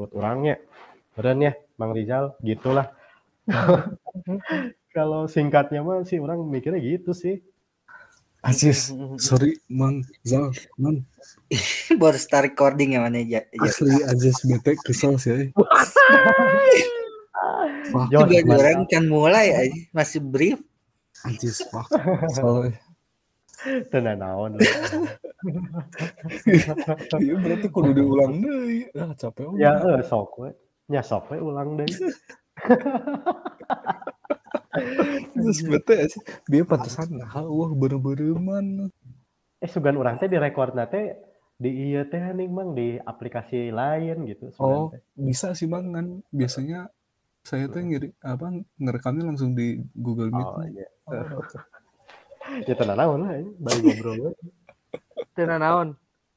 menurut orangnya keren ya Bang Rizal gitulah kalau singkatnya mah sih orang mikirnya gitu sih Aziz, sorry Mang Zal, Man. Baru start recording ya mana ya. Asli Aziz bete kesel sih. Wah, juga orang kan mulai aja masih brief. Aziz, wah, soalnya. Tenan naon. Iya berarti kudu diulang deh. Ah, capek. Ya, eh, sok we. Nya sok we ulang deh. Terus bete sih. Dia pantesan nah, wah bener-bener. Eh sugan orang teh direkord nate di iya teh nih mang di aplikasi lain gitu. Oh, bisa sih bang kan biasanya saya tuh ngiri apa ngerekamnya langsung di Google Meet. Oh iya. Oh. Ya tenan naon lah ini bari ngobrol. Tenan naon?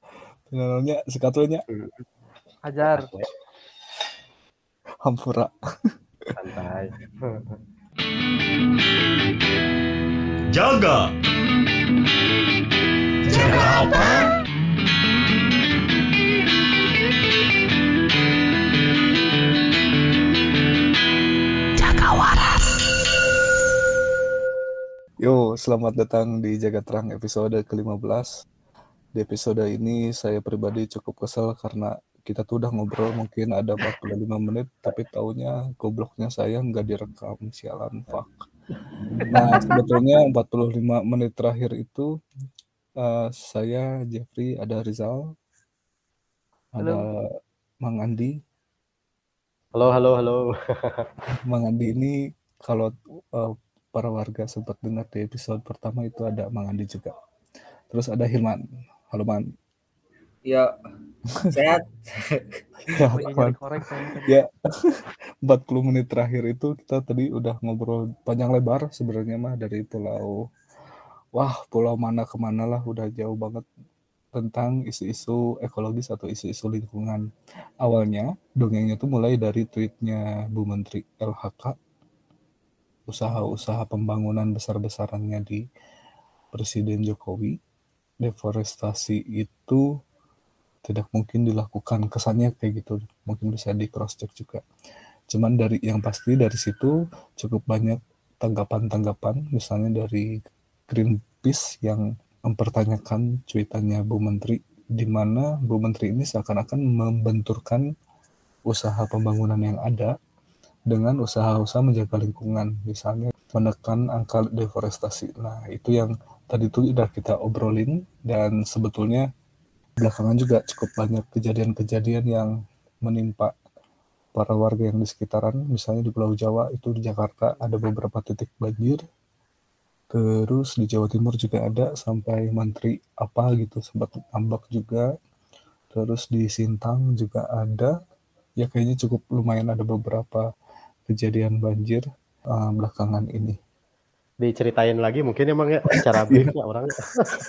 Tenan naonnya sekatunya. Ajar. Hampura. Santai. Jaga. Jaga apa? Yo, selamat datang di Jaga Terang episode ke-15. Di episode ini saya pribadi cukup kesel karena kita tuh udah ngobrol mungkin ada 45 menit tapi taunya gobloknya saya nggak direkam sialan fuck. Nah sebetulnya 45 menit terakhir itu uh, saya Jeffrey ada Rizal ada Halo. Mang Andi. Halo halo halo. Mang Andi ini kalau uh, para warga sempat dengar di episode pertama itu ada Mang Andi juga. Terus ada Hilman. Halo Man. Ya, sehat. ya, Korek, ya 40 menit terakhir itu kita tadi udah ngobrol panjang lebar sebenarnya mah dari pulau wah pulau mana ke mana lah udah jauh banget tentang isu-isu ekologis atau isu-isu lingkungan awalnya dongengnya tuh mulai dari tweetnya Bu Menteri LHK usaha-usaha pembangunan besar-besarannya di Presiden Jokowi deforestasi itu tidak mungkin dilakukan. Kesannya kayak gitu mungkin bisa di cross check juga. Cuman dari yang pasti dari situ cukup banyak tanggapan-tanggapan misalnya dari Greenpeace yang mempertanyakan cuitannya Bu Menteri di mana Bu Menteri ini seakan-akan membenturkan usaha pembangunan yang ada dengan usaha-usaha menjaga lingkungan misalnya menekan angka deforestasi. Nah itu yang tadi itu udah kita obrolin dan sebetulnya belakangan juga cukup banyak kejadian-kejadian yang menimpa para warga yang di sekitaran, misalnya di Pulau Jawa itu di Jakarta ada beberapa titik banjir, terus di Jawa Timur juga ada sampai menteri apa gitu sempat ambak juga, terus di Sintang juga ada, ya kayaknya cukup lumayan ada beberapa kejadian banjir uh, belakangan ini. Diceritain lagi mungkin emang ya secara briefnya orang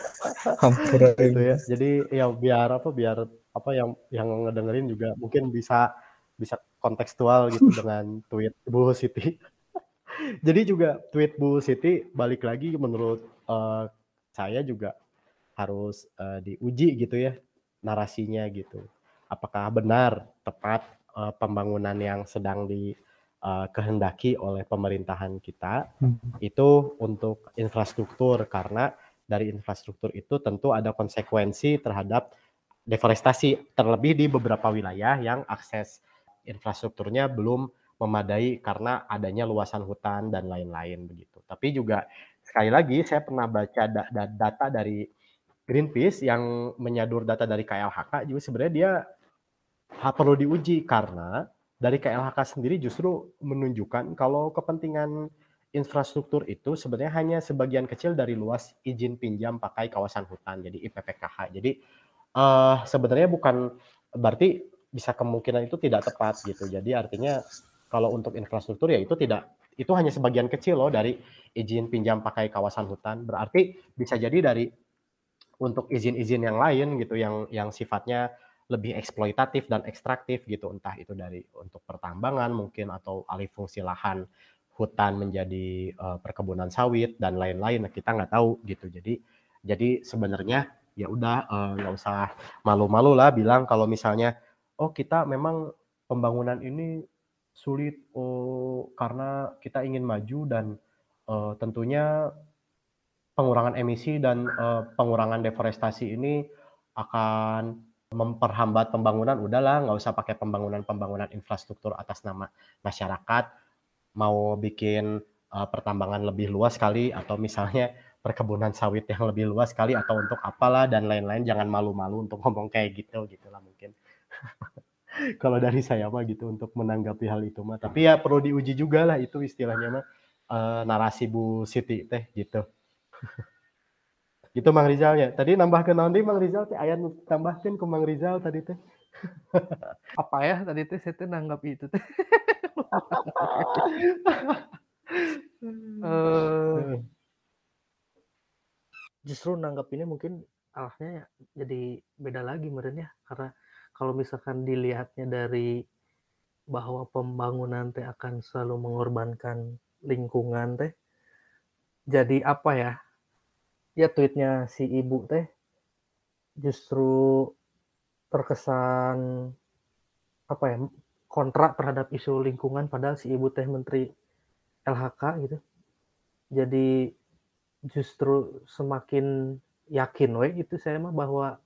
hampir gitu ya. Jadi ya biar apa biar apa yang yang ngedengerin juga mungkin bisa bisa kontekstual gitu dengan tweet Bu Siti. Jadi juga tweet Bu Siti balik lagi menurut uh, saya juga harus uh, diuji gitu ya narasinya gitu. Apakah benar tepat uh, pembangunan yang sedang di uh, kehendaki oleh pemerintahan kita hmm. itu untuk infrastruktur karena dari infrastruktur itu tentu ada konsekuensi terhadap deforestasi terlebih di beberapa wilayah yang akses infrastrukturnya belum memadai karena adanya luasan hutan dan lain-lain begitu. Tapi juga sekali lagi saya pernah baca da da data dari Greenpeace yang menyadur data dari KLHK juga sebenarnya dia perlu diuji karena dari KLHK sendiri justru menunjukkan kalau kepentingan infrastruktur itu sebenarnya hanya sebagian kecil dari luas izin pinjam pakai kawasan hutan, jadi IPPKH. Jadi uh, sebenarnya bukan berarti bisa kemungkinan itu tidak tepat gitu. Jadi artinya kalau untuk infrastruktur ya itu tidak itu hanya sebagian kecil loh dari izin pinjam pakai kawasan hutan. Berarti bisa jadi dari untuk izin-izin yang lain gitu yang yang sifatnya lebih eksploitatif dan ekstraktif gitu. Entah itu dari untuk pertambangan mungkin atau alih fungsi lahan hutan menjadi uh, perkebunan sawit dan lain-lain. Nah, kita nggak tahu gitu. Jadi jadi sebenarnya ya udah nggak uh, usah malu-malu lah bilang kalau misalnya oh kita memang pembangunan ini sulit oh, karena kita ingin maju dan eh, tentunya pengurangan emisi dan eh, pengurangan deforestasi ini akan memperhambat pembangunan udahlah nggak usah pakai pembangunan-pembangunan infrastruktur atas nama masyarakat. Mau bikin uh, pertambangan lebih luas kali atau misalnya perkebunan sawit yang lebih luas kali atau untuk apalah dan lain-lain jangan malu-malu untuk ngomong kayak gitu gitulah mungkin. Kalau dari saya mah gitu untuk menanggapi hal itu mah. Tapi ya perlu diuji juga lah itu istilahnya mah uh, narasi Bu Siti teh gitu gitu Mang Rizal ya. Tadi nambah ke nanti Mang Rizal teh ayat tambahkan ke Mang Rizal tadi teh. Apa ya tadi teh? Saya teh nanggap itu teh. Eh, justru nanggap ini mungkin arahnya ya jadi beda lagi meren ya karena kalau misalkan dilihatnya dari bahwa pembangunan teh akan selalu mengorbankan lingkungan teh jadi apa ya ya tweetnya si ibu teh justru terkesan apa ya kontra terhadap isu lingkungan padahal si ibu teh menteri LHK gitu. Jadi justru semakin yakin we itu saya mah bahwa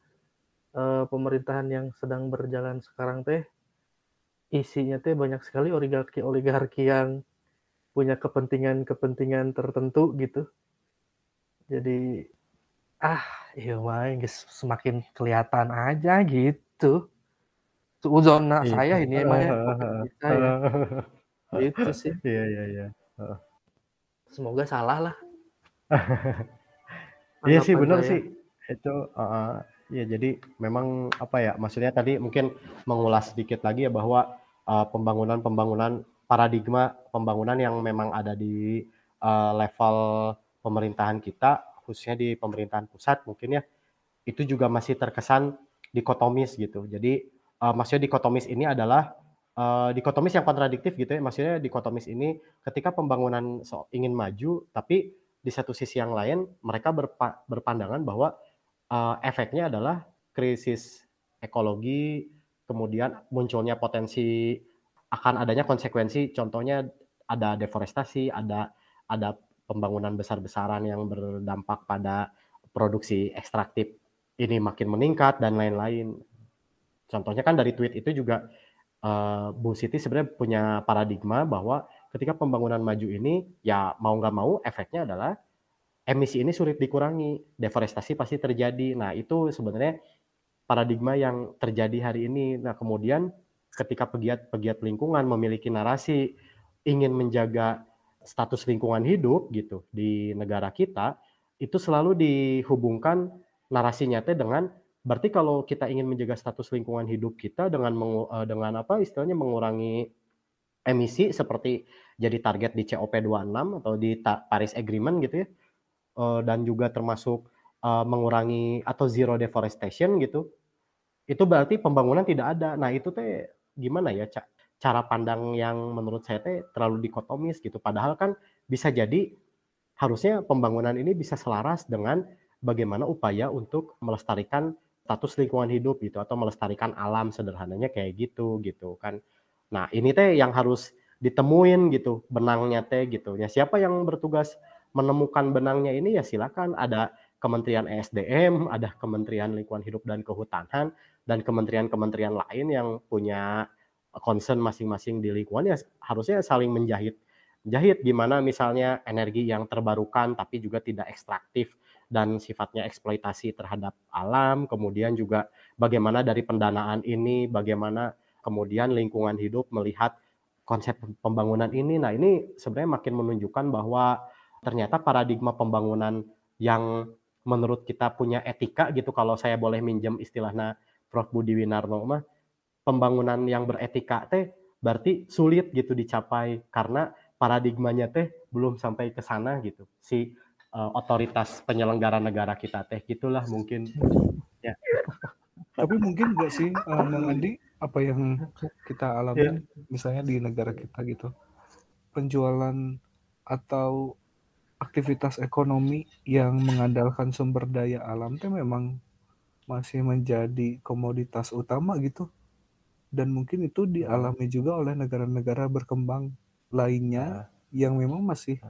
eh, pemerintahan yang sedang berjalan sekarang teh isinya teh banyak sekali oligarki oligarki yang punya kepentingan-kepentingan tertentu gitu jadi ah iya geus semakin kelihatan aja gitu. Suzona Iya. saya ini emang ya opini saya gitu sih. Iya iya iya. Semoga salah lah. Iya sih benar sih. Itu uh, ya jadi memang apa ya maksudnya tadi mungkin mengulas sedikit lagi ya bahwa uh, pembangunan-pembangunan paradigma pembangunan yang memang ada di uh, level pemerintahan kita khususnya di pemerintahan pusat mungkin ya itu juga masih terkesan dikotomis gitu. Jadi uh, maksudnya dikotomis ini adalah uh, dikotomis yang kontradiktif gitu ya. Maksudnya dikotomis ini ketika pembangunan so- ingin maju tapi di satu sisi yang lain mereka berpa- berpandangan bahwa uh, efeknya adalah krisis ekologi, kemudian munculnya potensi akan adanya konsekuensi, contohnya ada deforestasi, ada ada pembangunan besar-besaran yang berdampak pada produksi ekstraktif ini makin meningkat dan lain-lain. Contohnya kan dari tweet itu juga uh, Bu Siti sebenarnya punya paradigma bahwa ketika pembangunan maju ini ya mau nggak mau efeknya adalah emisi ini sulit dikurangi, deforestasi pasti terjadi. Nah itu sebenarnya paradigma yang terjadi hari ini. Nah kemudian ketika pegiat-pegiat lingkungan memiliki narasi ingin menjaga status lingkungan hidup gitu di negara kita, itu selalu dihubungkan narasinya teh dengan berarti kalau kita ingin menjaga status lingkungan hidup kita dengan mengu- eh, dengan apa istilahnya mengurangi emisi seperti jadi target di COP26 atau di Paris Agreement gitu ya eh, dan juga termasuk eh, mengurangi atau zero deforestation gitu itu berarti pembangunan tidak ada. Nah itu teh gimana ya Ca- cara pandang yang menurut saya teh terlalu dikotomis gitu. Padahal kan bisa jadi harusnya pembangunan ini bisa selaras dengan bagaimana upaya untuk melestarikan status lingkungan hidup gitu atau melestarikan alam sederhananya kayak gitu gitu kan. Nah, ini teh yang harus ditemuin gitu, benangnya teh gitu. Ya siapa yang bertugas menemukan benangnya ini ya silakan. Ada Kementerian ESDM, ada Kementerian Lingkungan Hidup dan Kehutanan dan kementerian-kementerian lain yang punya concern masing-masing di lingkungan ya harusnya saling menjahit. Jahit gimana misalnya energi yang terbarukan tapi juga tidak ekstraktif dan sifatnya eksploitasi terhadap alam, kemudian juga bagaimana dari pendanaan ini, bagaimana kemudian lingkungan hidup melihat konsep pembangunan ini. Nah, ini sebenarnya makin menunjukkan bahwa ternyata paradigma pembangunan yang menurut kita punya etika gitu kalau saya boleh minjem istilahnya Prof Budi Winarno mah pembangunan yang beretika teh berarti sulit gitu dicapai karena paradigmanya teh belum sampai ke sana gitu. Si uh, otoritas penyelenggara negara kita teh gitulah mungkin. Tapi mungkin nggak sih, eh, Mang Andi, apa yang kita alami misalnya di negara kita gitu, penjualan atau aktivitas ekonomi yang mengandalkan sumber daya alam teh memang masih menjadi komoditas utama gitu. Dan mungkin itu Hmm. dialami juga oleh negara-negara berkembang lainnya yang memang masih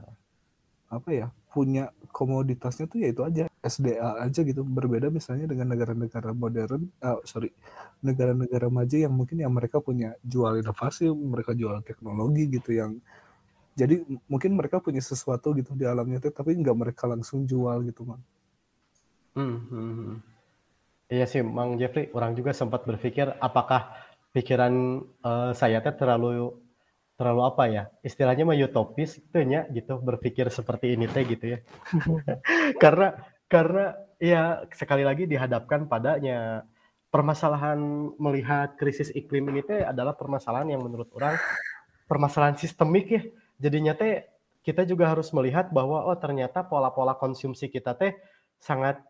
apa ya punya komoditasnya tuh ya itu aja SDA aja gitu berbeda misalnya dengan negara-negara modern ah, sorry negara-negara maju yang mungkin yang mereka punya jual inovasi mereka jual teknologi gitu yang jadi mungkin mereka punya sesuatu gitu di alamnya tuh tapi nggak mereka langsung jual gitu man Hmm, hmm, hmm. Iya sih, Mang Jeffrey, orang juga sempat berpikir apakah pikiran eh, saya teh terlalu terlalu apa ya? Istilahnya mah utopis gitu nya gitu berpikir seperti ini teh gitu ya. karena karena ya sekali lagi dihadapkan padanya permasalahan melihat krisis iklim ini teh adalah permasalahan yang menurut orang permasalahan sistemik ya. Jadinya teh kita juga harus melihat bahwa oh ternyata pola-pola konsumsi kita teh sangat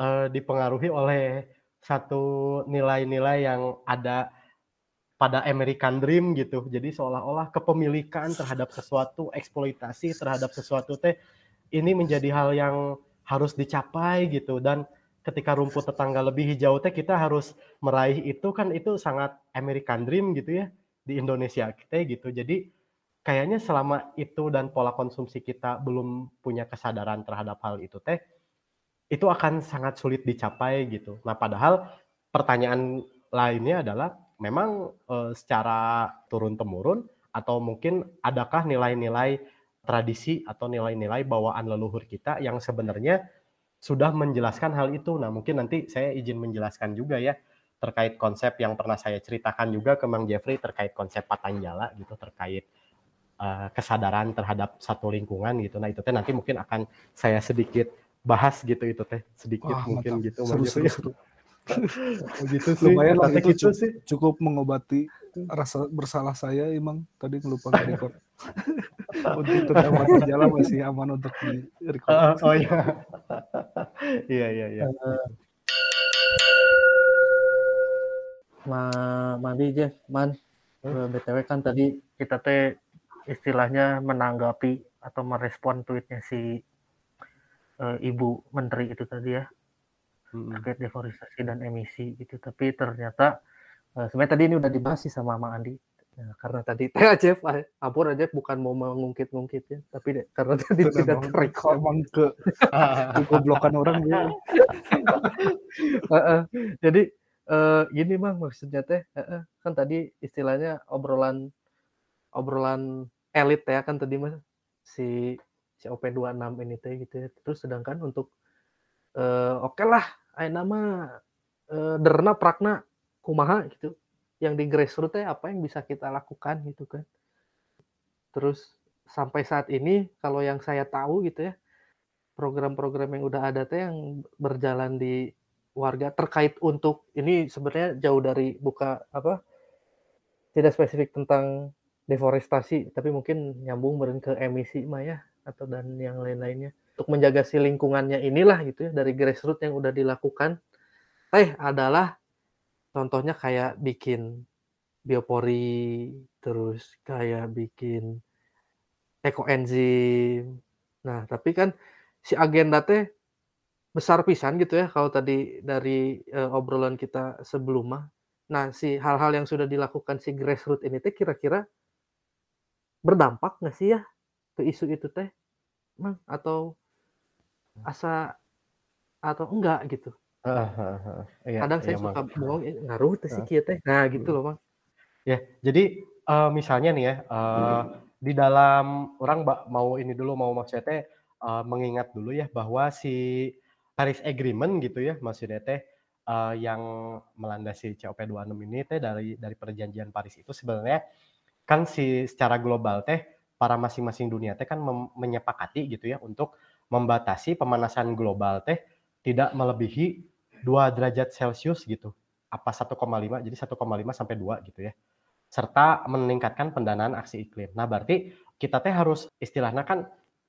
eh, dipengaruhi oleh satu nilai-nilai yang ada pada American Dream gitu. Jadi seolah-olah kepemilikan terhadap sesuatu, eksploitasi terhadap sesuatu teh ini menjadi hal yang harus dicapai gitu dan ketika rumput tetangga lebih hijau teh kita harus meraih itu kan itu sangat American Dream gitu ya di Indonesia kita gitu. Jadi kayaknya selama itu dan pola konsumsi kita belum punya kesadaran terhadap hal itu teh itu akan sangat sulit dicapai gitu. Nah, padahal pertanyaan lainnya adalah memang eh, secara turun temurun atau mungkin adakah nilai-nilai tradisi atau nilai-nilai bawaan leluhur kita yang sebenarnya sudah menjelaskan hal itu. Nah, mungkin nanti saya izin menjelaskan juga ya terkait konsep yang pernah saya ceritakan juga ke Mang Jeffrey terkait konsep Patanjala gitu terkait eh, kesadaran terhadap satu lingkungan gitu. Nah, itu teh nanti mungkin akan saya sedikit bahas gitu itu teh sedikit Wah, mungkin mantap. gitu seru, seru, seru. Begitu sih. lumayan lah itu gitu cukup, sih. cukup mengobati rasa bersalah saya emang tadi ngelupa record untuk tentang mata jalan masih aman untuk di record Eh, oh iya. Iya iya iya. Ma Mandi Jeff, Man, Eh, BTW kan tadi kita teh istilahnya menanggapi atau merespon tweetnya si eh, Ibu Menteri itu tadi ya Mm-mm. terkait deforestasi dan emisi gitu. Tapi ternyata eh, sebenarnya tadi ini udah dibahas sih sama Mang Andi. Ya, karena tadi teh ah, ampun aja bukan mau mengungkit-ungkit ya, tapi deh, karena tadi Itu tidak terrecord. emang ke kegoblokan orang Heeh. Jadi eh, gini bang maksudnya teh heeh, kan tadi istilahnya obrolan obrolan elit ya kan tadi mas si si OP26 ini teh gitu ya. Terus sedangkan untuk eh, oke lah ayo nama eh, derna prakna kumaha gitu yang di grassroots teh apa yang bisa kita lakukan gitu kan. Terus sampai saat ini kalau yang saya tahu gitu ya program-program yang udah ada teh yang berjalan di warga terkait untuk ini sebenarnya jauh dari buka apa tidak spesifik tentang deforestasi tapi mungkin nyambung beren ke emisi mah ya atau dan yang lain-lainnya untuk menjaga si lingkungannya inilah gitu ya dari grassroots yang udah dilakukan teh adalah contohnya kayak bikin biopori terus kayak bikin ekoenzim nah tapi kan si agenda teh besar pisan gitu ya kalau tadi dari eh, obrolan kita sebelum mah. Nah, si hal-hal yang sudah dilakukan si grassroots ini teh kira-kira berdampak nggak sih ya ke isu itu teh? Atau asa atau enggak gitu. Ah, ah. Iya, Kadang saya iya, suka bohong eh, ngaruh teh si Ah. kieu teh. Nah, gitu loh, Mang. Ya, jadi eh, misalnya nih ya, eh, di dalam orang mau ini dulu mau maksudnya teh eh, mengingat dulu ya bahwa si Paris Agreement gitu ya, maksudnya teh eh, yang melandasi COP26 ini teh dari dari perjanjian Paris itu sebenarnya kan si secara global teh para masing-masing dunia teh kan menyepakati gitu ya untuk membatasi pemanasan global teh tidak melebihi 2 derajat Celcius gitu. Apa 1,5 jadi 1,5 sampai 2 gitu ya serta meningkatkan pendanaan aksi iklim. Nah, berarti kita teh harus istilahnya kan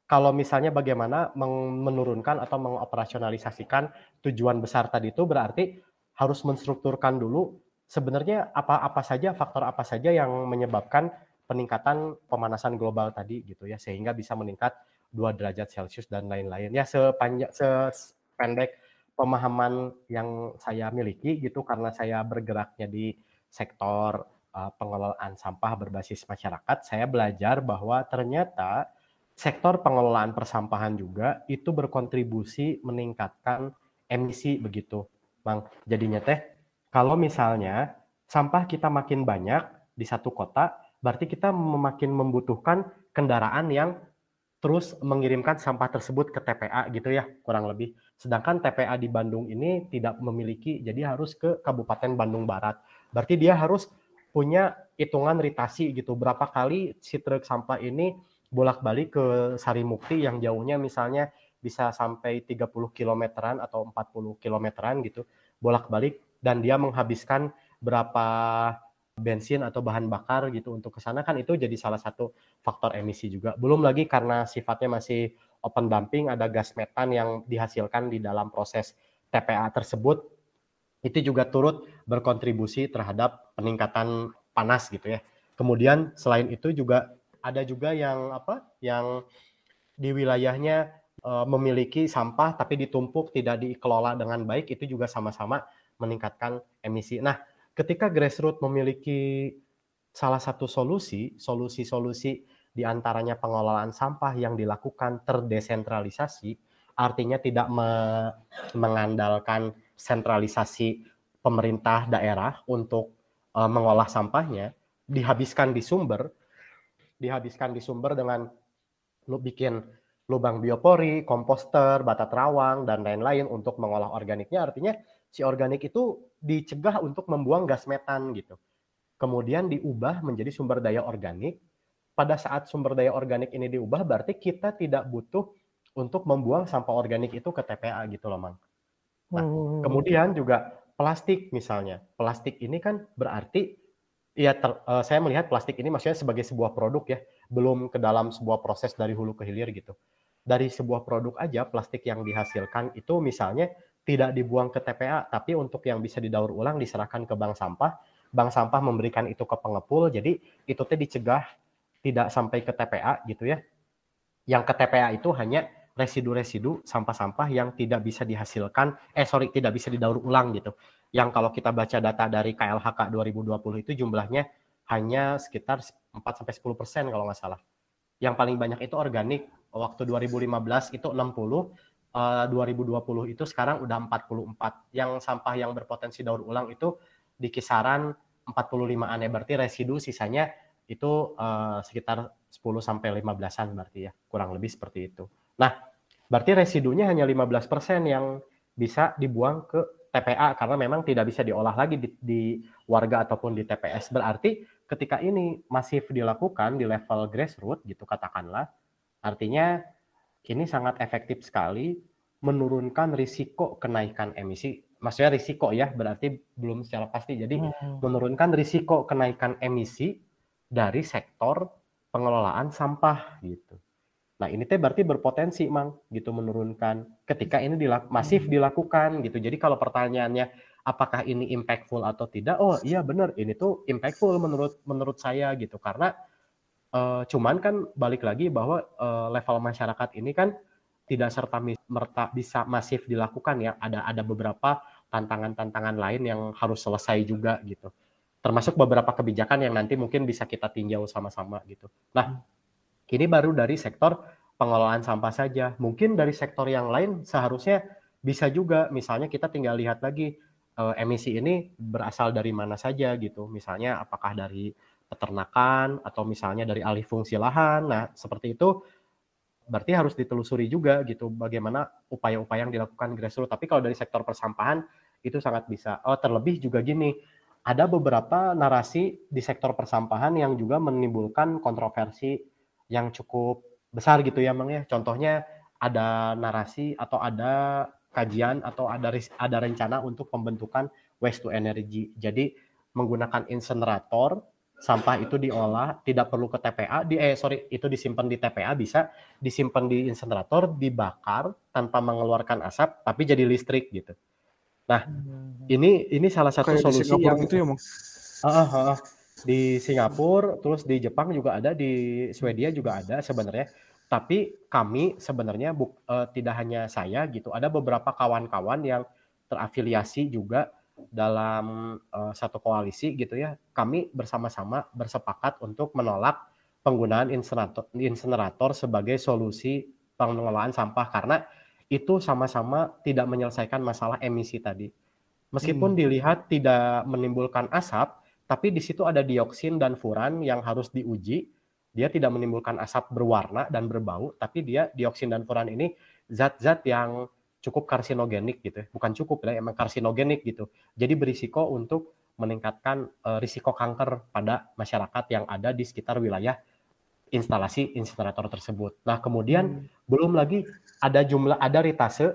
kalau misalnya bagaimana menurunkan atau mengoperasionalisasikan tujuan besar tadi itu berarti harus menstrukturkan dulu sebenarnya apa-apa saja faktor apa saja yang menyebabkan peningkatan pemanasan global tadi gitu ya sehingga bisa meningkat 2 derajat Celcius dan lain-lain. Ya sepanjang sependek pemahaman yang saya miliki gitu karena saya bergeraknya di sektor uh, pengelolaan sampah berbasis masyarakat, saya belajar bahwa ternyata sektor pengelolaan persampahan juga itu berkontribusi meningkatkan emisi begitu, Bang. Jadinya teh kalau misalnya sampah kita makin banyak di satu kota, berarti kita makin membutuhkan kendaraan yang terus mengirimkan sampah tersebut ke TPA gitu ya, kurang lebih. Sedangkan TPA di Bandung ini tidak memiliki, jadi harus ke Kabupaten Bandung Barat. Berarti dia harus punya hitungan ritasi gitu, berapa kali si truk sampah ini bolak-balik ke Sarimukti yang jauhnya misalnya bisa sampai 30 kilometeran atau 40 kilometeran gitu, bolak-balik dan dia menghabiskan berapa bensin atau bahan bakar gitu untuk ke sana kan itu jadi salah satu faktor emisi juga. Belum lagi karena sifatnya masih open dumping ada gas metan yang dihasilkan di dalam proses TPA tersebut itu juga turut berkontribusi terhadap peningkatan panas gitu ya. Kemudian selain itu juga ada juga yang apa? yang di wilayahnya e, memiliki sampah tapi ditumpuk tidak dikelola dengan baik itu juga sama-sama meningkatkan emisi. Nah, ketika grassroots memiliki salah satu solusi, solusi-solusi di antaranya pengelolaan sampah yang dilakukan terdesentralisasi, artinya tidak me mengandalkan sentralisasi pemerintah daerah untuk uh, mengolah sampahnya, dihabiskan di sumber, dihabiskan di sumber dengan lu bikin lubang biopori, komposter, bata terawang, dan lain-lain untuk mengolah organiknya, artinya si organik itu dicegah untuk membuang gas metan gitu. Kemudian diubah menjadi sumber daya organik. Pada saat sumber daya organik ini diubah, berarti kita tidak butuh untuk membuang sampah organik itu ke TPA gitu loh, Mang. Nah, hmm. kemudian juga plastik misalnya. Plastik ini kan berarti ya ter, uh, saya melihat plastik ini maksudnya sebagai sebuah produk ya, belum ke dalam sebuah proses dari hulu ke hilir gitu. Dari sebuah produk aja plastik yang dihasilkan itu misalnya tidak dibuang ke TPA, tapi untuk yang bisa didaur ulang diserahkan ke bank sampah. Bank sampah memberikan itu ke pengepul, jadi itu teh dicegah tidak sampai ke TPA gitu ya. Yang ke TPA itu hanya residu-residu sampah-sampah yang tidak bisa dihasilkan, eh sorry tidak bisa didaur ulang gitu. Yang kalau kita baca data dari KLHK 2020 itu jumlahnya hanya sekitar 4 sampai 10 persen kalau nggak salah. Yang paling banyak itu organik. Waktu 2015 itu 60, 2020 eh, itu sekarang udah 44. Yang sampah yang berpotensi daur ulang itu di kisaran 45-an ya berarti residu sisanya itu uh, sekitar 10 sampai 15-an berarti ya, kurang lebih seperti itu. Nah, berarti residunya hanya 15% yang bisa dibuang ke TPA karena memang tidak bisa diolah lagi di, di warga ataupun di TPS. Berarti ketika ini masif dilakukan di level grassroots gitu katakanlah, artinya ini sangat efektif sekali menurunkan risiko kenaikan emisi. Maksudnya risiko ya, berarti belum secara pasti. Jadi hmm. menurunkan risiko kenaikan emisi dari sektor pengelolaan sampah gitu. Nah ini teh berarti berpotensi mang gitu menurunkan ketika ini dilak masif hmm. dilakukan gitu. Jadi kalau pertanyaannya apakah ini impactful atau tidak? Oh iya benar ini tuh impactful menurut menurut saya gitu karena Uh, cuman kan balik lagi bahwa uh, level masyarakat ini kan tidak serta merta bisa masif dilakukan ya. Ada ada beberapa tantangan-tantangan lain yang harus selesai juga gitu. Termasuk beberapa kebijakan yang nanti mungkin bisa kita tinjau sama-sama gitu. Nah, ini baru dari sektor pengelolaan sampah saja. Mungkin dari sektor yang lain seharusnya bisa juga. Misalnya kita tinggal lihat lagi uh, emisi ini berasal dari mana saja gitu. Misalnya apakah dari peternakan atau misalnya dari alih fungsi lahan. Nah, seperti itu berarti harus ditelusuri juga gitu bagaimana upaya-upaya yang dilakukan grassroots. Tapi kalau dari sektor persampahan itu sangat bisa. Oh, terlebih juga gini, ada beberapa narasi di sektor persampahan yang juga menimbulkan kontroversi yang cukup besar gitu ya, Mang ya. Contohnya ada narasi atau ada kajian atau ada ada rencana untuk pembentukan waste to energy. Jadi menggunakan insenerator sampah itu diolah tidak perlu ke TPA di eh sorry itu disimpan di TPA bisa disimpan di insenerator dibakar tanpa mengeluarkan asap tapi jadi listrik gitu. Nah hmm. ini ini salah satu Kayak solusi yang itu ya uh, uh, uh, di Singapura terus di Jepang juga ada di Swedia juga ada sebenarnya. Tapi kami sebenarnya buk, uh, tidak hanya saya gitu ada beberapa kawan-kawan yang terafiliasi juga dalam uh, satu koalisi gitu ya, kami bersama-sama bersepakat untuk menolak penggunaan insenerator, insenerator sebagai solusi pengelolaan sampah karena itu sama-sama tidak menyelesaikan masalah emisi tadi. Meskipun hmm. dilihat tidak menimbulkan asap, tapi di situ ada dioksin dan furan yang harus diuji. Dia tidak menimbulkan asap berwarna dan berbau, tapi dia dioksin dan furan ini zat-zat yang cukup karsinogenik gitu ya. Bukan cukup ya, emang karsinogenik gitu. Jadi berisiko untuk meningkatkan uh, risiko kanker pada masyarakat yang ada di sekitar wilayah instalasi insinerator tersebut. Nah, kemudian hmm. belum lagi ada jumlah ada ritase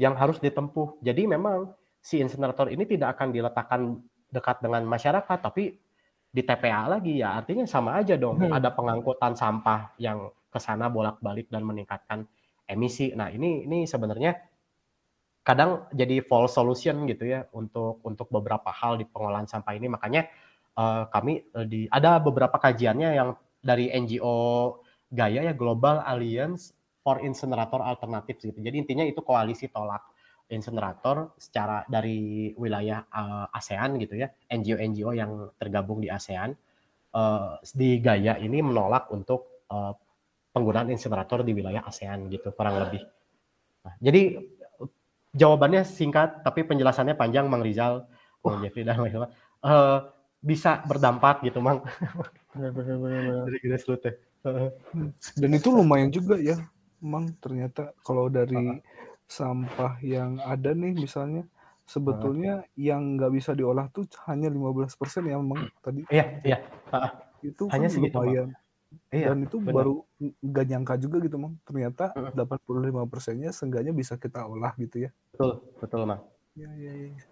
yang harus ditempuh. Jadi memang si insinerator ini tidak akan diletakkan dekat dengan masyarakat, tapi di TPA lagi ya artinya sama aja dong. Hmm. Ada pengangkutan sampah yang ke sana bolak-balik dan meningkatkan emisi. Nah, ini ini sebenarnya kadang jadi false solution gitu ya untuk untuk beberapa hal di pengolahan sampah ini. Makanya uh, kami uh, di ada beberapa kajiannya yang dari NGO Gaya ya Global Alliance for Incinerator Alternative gitu. Jadi intinya itu koalisi tolak insinerator secara dari wilayah uh, ASEAN gitu ya, NGO-NGO yang tergabung di ASEAN uh, di Gaya ini menolak untuk uh, penggunaan insinerator di wilayah ASEAN gitu kurang lebih. Nah, jadi jawabannya singkat tapi penjelasannya panjang Mang Rizal, Mang Jeffrey dan lain-lain. Uh, bisa berdampak gitu Mang. Benar-benar. Dan itu lumayan juga ya, Mang ternyata kalau dari uh sampah yang ada nih misalnya sebetulnya uh yang nggak bisa diolah tuh hanya 15% ya Mang tadi. Iya, iya. Uh Itu hanya kan lumayan. Iya, dan itu bener. baru nggak nyangka juga gitu, Mang. Ternyata delapan puluh lima persennya seenggaknya bisa kita olah gitu ya. Betul, betul, Mang. Iya, iya, iya.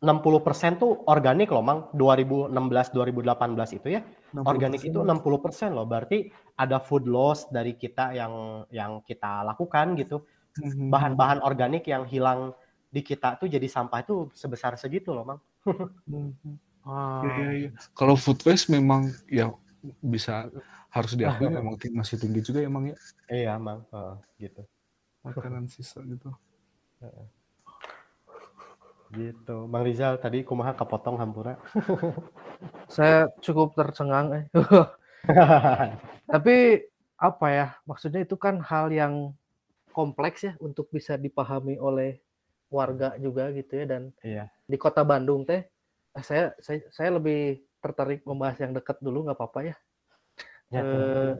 60% tuh organik loh, Mang. 2016-2018 itu ya. Organik itu 60% loh. Berarti ada food loss dari kita yang yang kita lakukan gitu. Mhm. Bahan-bahan organik yang hilang di kita tuh jadi sampah itu sebesar segitu loh, Mang. Ya, ya. Kalau food waste memang ya bisa harus diakui memang masih tinggi juga emang ya. Iya, Mang. Uh, gitu. Makanan sisa gitu. Gitu. Bang Rizal tadi kumaha kepotong hampura. Saya cukup tercengang eh. Tapi apa ya? Maksudnya itu kan hal yang kompleks ya untuk bisa dipahami oleh warga juga gitu ya dan iya. di kota Bandung teh eh, saya saya saya lebih tertarik membahas yang dekat dulu nggak apa-apa ya Ya, eh,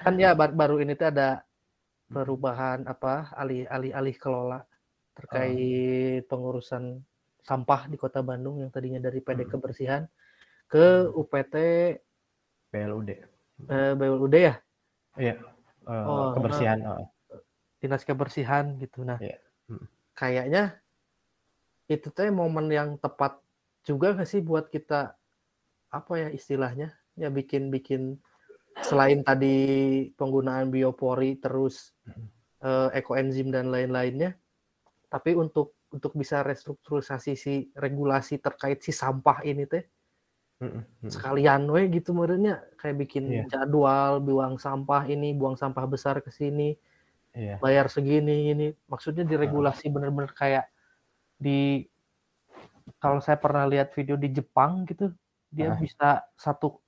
kan ya baru ini tuh ada perubahan apa alih alih kelola terkait oh. pengurusan sampah di Kota Bandung yang tadinya dari PD hmm. Kebersihan ke UPT BLUD. Eh, BLUD ya? Iya. Uh, oh, kebersihan. Uh, Dinas Kebersihan gitu. Nah, yeah. hmm. kayaknya itu teh momen yang tepat juga nggak sih buat kita apa ya istilahnya ya bikin bikin selain tadi penggunaan biopori terus uh, ekoenzim dan lain-lainnya tapi untuk untuk bisa restrukturisasi si regulasi terkait si sampah ini teh sekalian we gitu merenya kayak bikin yeah. jadwal buang sampah ini buang sampah besar ke sini yeah. bayar segini ini maksudnya diregulasi bener-bener kayak di kalau saya pernah lihat video di Jepang gitu dia uh. bisa satu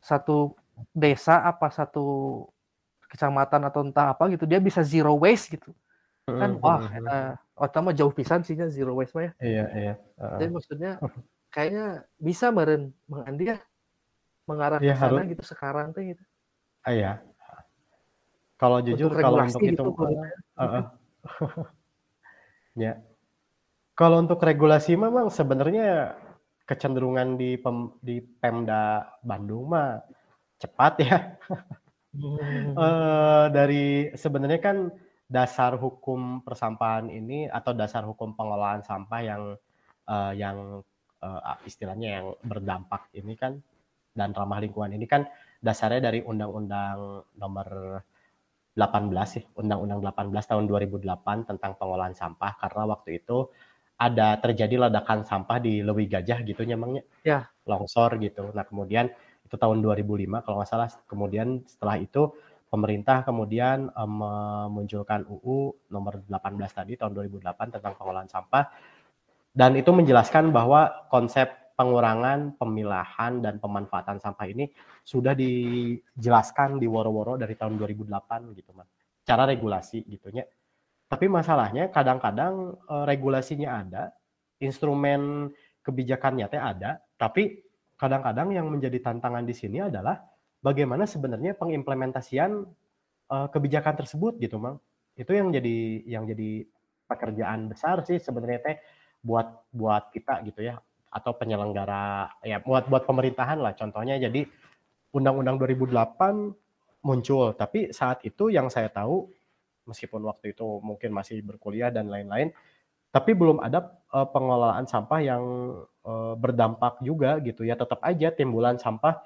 satu desa apa satu kecamatan atau entah apa gitu dia bisa zero waste gitu kan mm-hmm. wah uh, oh jauh pisan sih zero waste mah ya iya iya uh. jadi maksudnya kayaknya bisa meren Bang Andi ya mengarah ya, ke sana harus. gitu sekarang tuh gitu ah, iya kalau jujur untuk kalau untuk gitu, itu uh, uh. ya kalau untuk regulasi memang sebenarnya kecenderungan di pem, di Pemda Bandung mah cepat ya. Hmm. uh, dari sebenarnya kan dasar hukum persampahan ini atau dasar hukum pengelolaan sampah yang uh, yang uh, istilahnya yang berdampak ini kan dan ramah lingkungan ini kan dasarnya dari Undang-Undang Nomor 18 sih, Undang-Undang 18 tahun 2008 tentang pengelolaan sampah karena waktu itu ada terjadi ledakan sampah di Lewi Gajah gitu nyamangnya. Ya. Longsor gitu. Nah, kemudian itu tahun 2005 kalau nggak salah. Kemudian setelah itu pemerintah kemudian um, memunculkan UU nomor 18 tadi tahun 2008 tentang pengolahan sampah Dan itu menjelaskan bahwa konsep pengurangan, pemilahan, dan pemanfaatan sampah ini sudah dijelaskan di woro-woro dari tahun 2008 gitu, Mas. Cara regulasi gitu ya. Tapi masalahnya kadang-kadang uh, regulasinya ada, instrumen kebijakannya teh ada, tapi kadang-kadang yang menjadi tantangan di sini adalah bagaimana sebenarnya pengimplementasian uh, kebijakan tersebut gitu, Mang. Itu yang jadi yang jadi pekerjaan besar sih sebenarnya teh buat buat kita gitu ya atau penyelenggara ya buat buat pemerintahan lah contohnya jadi Undang-Undang 2008 muncul tapi saat itu yang saya tahu meskipun waktu itu mungkin masih berkuliah dan lain-lain tapi belum ada uh, pengelolaan sampah yang uh, berdampak juga gitu ya tetap aja timbulan sampah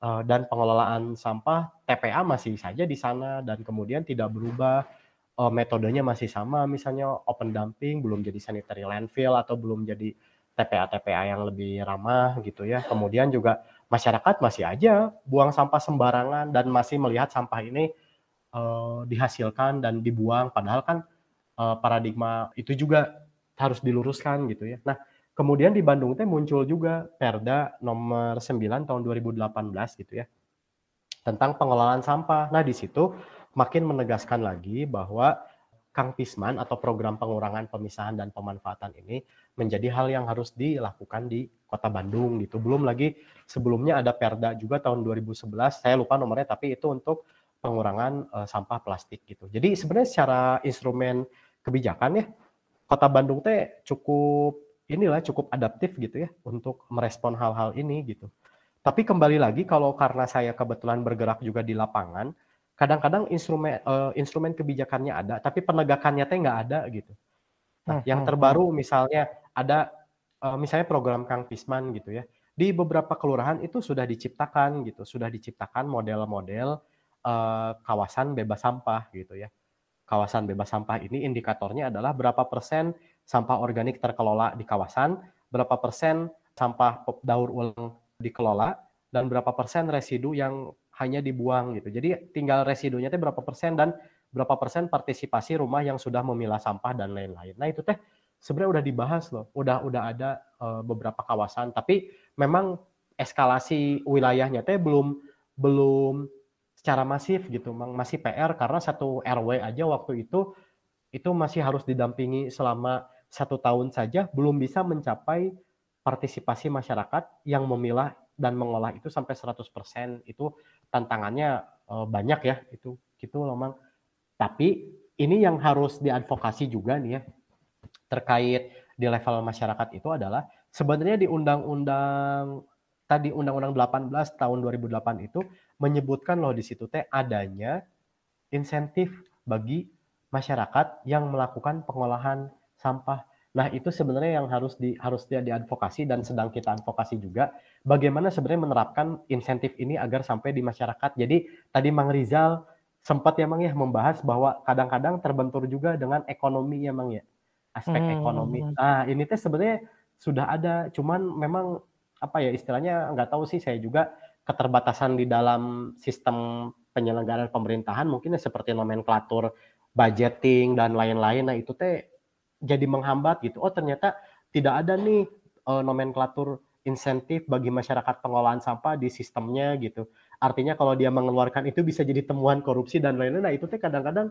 uh, dan pengelolaan sampah TPA masih saja di sana dan kemudian tidak berubah uh, metodenya masih sama misalnya open dumping belum jadi sanitary landfill atau belum jadi TPA-TPA yang lebih ramah gitu ya. Kemudian juga masyarakat masih aja buang sampah sembarangan dan masih melihat sampah ini uh, dihasilkan dan dibuang padahal kan uh, paradigma itu juga harus diluruskan gitu ya. Nah, kemudian di Bandung teh muncul juga Perda nomor 9 tahun 2018 gitu ya. Tentang pengelolaan sampah. Nah, di situ makin menegaskan lagi bahwa Kang Pisman atau program pengurangan pemisahan dan pemanfaatan ini menjadi hal yang harus dilakukan di Kota Bandung gitu. Belum lagi sebelumnya ada Perda juga tahun 2011, saya lupa nomornya tapi itu untuk pengurangan uh, sampah plastik gitu. Jadi sebenarnya secara instrumen kebijakan ya Kota Bandung teh cukup inilah cukup adaptif gitu ya untuk merespon hal-hal ini gitu. Tapi kembali lagi kalau karena saya kebetulan bergerak juga di lapangan, kadang-kadang instrumen uh, instrumen kebijakannya ada, tapi penegakannya teh nggak ada gitu. Nah, hmm, yang hmm, terbaru hmm. misalnya ada uh, misalnya program Kang Pisman gitu ya. Di beberapa kelurahan itu sudah diciptakan gitu, sudah diciptakan model-model uh, kawasan bebas sampah gitu ya. Kawasan bebas sampah ini indikatornya adalah berapa persen sampah organik terkelola di kawasan, berapa persen sampah daur ulang dikelola, dan berapa persen residu yang hanya dibuang gitu. Jadi tinggal residunya itu berapa persen dan berapa persen partisipasi rumah yang sudah memilah sampah dan lain-lain. Nah itu teh sebenarnya udah dibahas loh, udah udah ada uh, beberapa kawasan, tapi memang eskalasi wilayahnya teh belum belum secara masif gitu, memang masih PR karena satu RW aja waktu itu itu masih harus didampingi selama satu tahun saja belum bisa mencapai partisipasi masyarakat yang memilah dan mengolah itu sampai 100% itu tantangannya uh, banyak ya itu gitu loh Mang. Tapi ini yang harus diadvokasi juga nih ya terkait di level masyarakat itu adalah sebenarnya di undang-undang tadi undang-undang 18 tahun 2008 itu menyebutkan loh di situ teh adanya insentif bagi masyarakat yang melakukan pengolahan sampah Nah, itu sebenarnya yang harus di harus dia diadvokasi dan sedang kita advokasi juga bagaimana sebenarnya menerapkan insentif ini agar sampai di masyarakat. Jadi tadi Mang Rizal sempat ya Mang ya membahas bahwa kadang-kadang terbentur juga dengan ekonomi ya Mang ya. Aspek hmm. ekonomi. Ah, ini teh sebenarnya sudah ada, cuman memang apa ya istilahnya nggak tahu sih saya juga keterbatasan di dalam sistem penyelenggaraan pemerintahan mungkin ya seperti nomenklatur budgeting dan lain-lain. Nah, itu teh jadi menghambat gitu. Oh ternyata tidak ada nih uh, nomenklatur insentif bagi masyarakat pengolahan sampah di sistemnya gitu. Artinya kalau dia mengeluarkan itu bisa jadi temuan korupsi dan lain-lain. Nah itu tuh kadang-kadang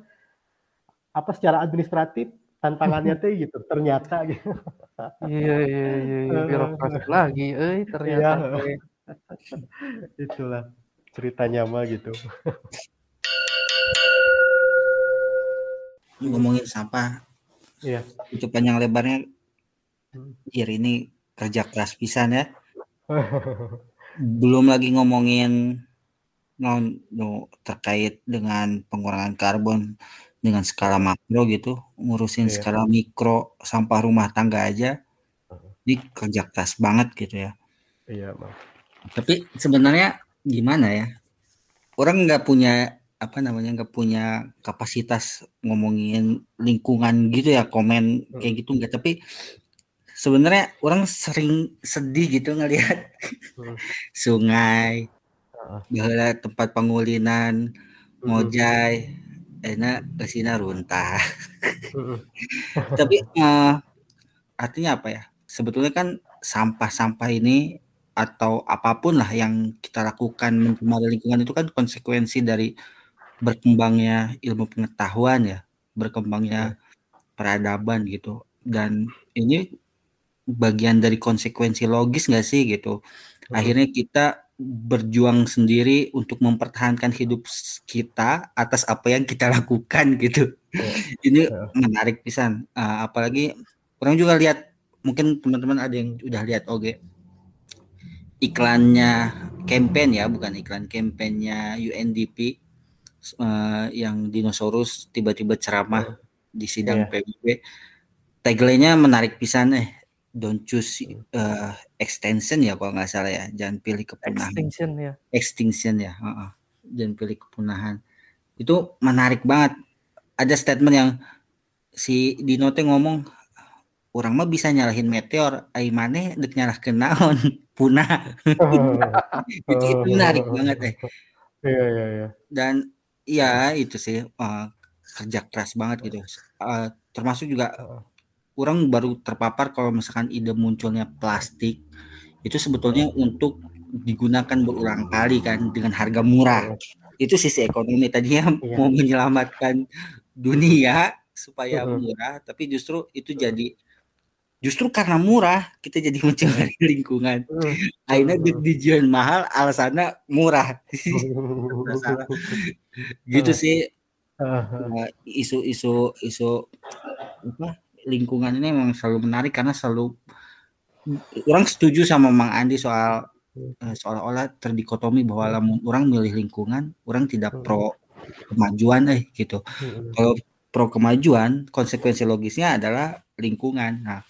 apa secara administratif tantangannya tuh gitu. Ternyata gitu. Iya iya iya, iya. birokrasi lagi, eh ternyata. Iya. Itulah ceritanya mah gitu. Ngomongin sampah, Iya. Itu panjang lebarnya. Jir hmm. ini kerja keras pisan ya. Belum lagi ngomongin non no, terkait dengan pengurangan karbon dengan skala makro gitu, ngurusin iya. skala mikro sampah rumah tangga aja. Ini kerja keras banget gitu ya. Iya, Bang. Tapi sebenarnya gimana ya? Orang nggak punya apa namanya nggak punya kapasitas ngomongin lingkungan gitu ya komen hmm. kayak gitu nggak tapi sebenarnya orang sering sedih gitu ngelihat hmm. sungai bahwa tempat pengulinan hmm. mojai enak kesina runtah hmm. tapi uh, artinya apa ya sebetulnya kan sampah-sampah ini atau apa pun lah yang kita lakukan mencemari lingkungan itu kan konsekuensi dari berkembangnya ilmu pengetahuan ya, berkembangnya peradaban gitu. Dan ini bagian dari konsekuensi logis nggak sih gitu. Akhirnya kita berjuang sendiri untuk mempertahankan hidup kita atas apa yang kita lakukan gitu. Ini menarik pisan. Uh, apalagi orang juga lihat mungkin teman-teman ada yang udah lihat oke iklannya campaign ya bukan iklan campaignnya UNDP uh, yang dinosaurus tiba-tiba ceramah di sidang yeah. PBB tagline-nya menarik pisan eh. Don't choose uh, extension ya kalau nggak salah ya. Jangan pilih kepunahan. Extinction ya extinction ya uh -uh. jangan pilih kepunahan. Itu menarik banget. Ada statement yang si Dino teh ngomong orang mah bisa nyalahin meteor. Ai maneh dek nyalah kenaon punah. Itu, itu menarik banget eh. Iya iya iya. Dan ya itu sih uh, kerja keras banget gitu. Uh, termasuk juga orang baru terpapar kalau misalkan ide munculnya plastik itu sebetulnya untuk digunakan berulang kali kan dengan harga murah. Itu sisi ekonomi tadinya iya. mau menyelamatkan dunia supaya murah, tapi justru itu jadi justru karena murah kita jadi mencemari lingkungan. Akhirnya dijual mahal, alasannya murah. gitu sih isu-isu isu apa lingkungan ini memang selalu menarik karena selalu orang setuju sama Mang Andi soal uh, seolah-olah terdikotomi bahwa lamun orang milih lingkungan, orang tidak hmm. pro kemajuan eh gitu. Hmm. Kalau pro kemajuan, konsekuensi logisnya adalah lingkungan. Nah,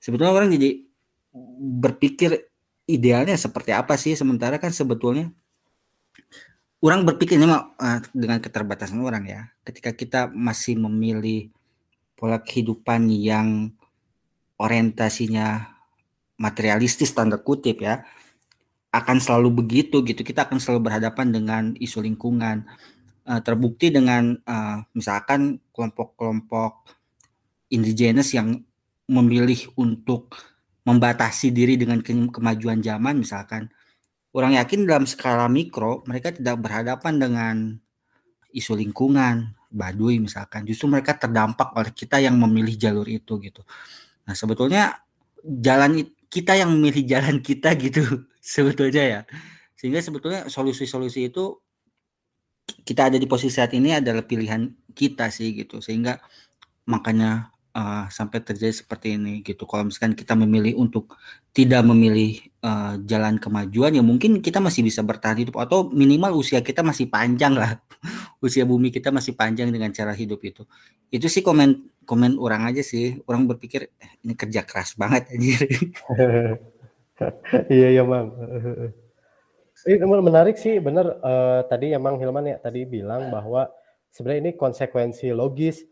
sebetulnya orang jadi berpikir idealnya seperti apa sih sementara kan sebetulnya orang berpikirnya uh, dengan keterbatasan orang ya. Ketika kita masih memilih pola kehidupan yang orientasinya materialistis tanda kutip ya akan selalu begitu gitu kita akan selalu berhadapan dengan isu lingkungan uh, terbukti dengan uh, misalkan kelompok-kelompok indigenes yang memilih untuk membatasi diri dengan ke kemajuan zaman misalkan. Orang yakin dalam skala mikro mereka tidak berhadapan dengan isu lingkungan Baduy misalkan. Justru mereka terdampak oleh kita yang memilih jalur itu gitu. Nah sebetulnya jalan kita yang memilih jalan kita gitu sebetulnya ya. Sehingga sebetulnya solusi-solusi itu kita ada di posisi saat ini adalah pilihan kita sih gitu. Sehingga makanya uh, sampai terjadi seperti ini gitu. Kalau misalkan kita memilih untuk tidak memilih uh, jalan kemajuan, ya mungkin kita masih bisa bertahan hidup atau minimal usia kita masih panjang lah. usia bumi kita masih panjang dengan cara hidup itu. Itu sih komen komen orang aja sih. Orang berpikir eh, ini kerja keras banget anjir. iya iya bang. Ini menarik sih, bener uh, tadi emang Hilman ya tadi bilang bahwa sebenarnya ini konsekuensi logis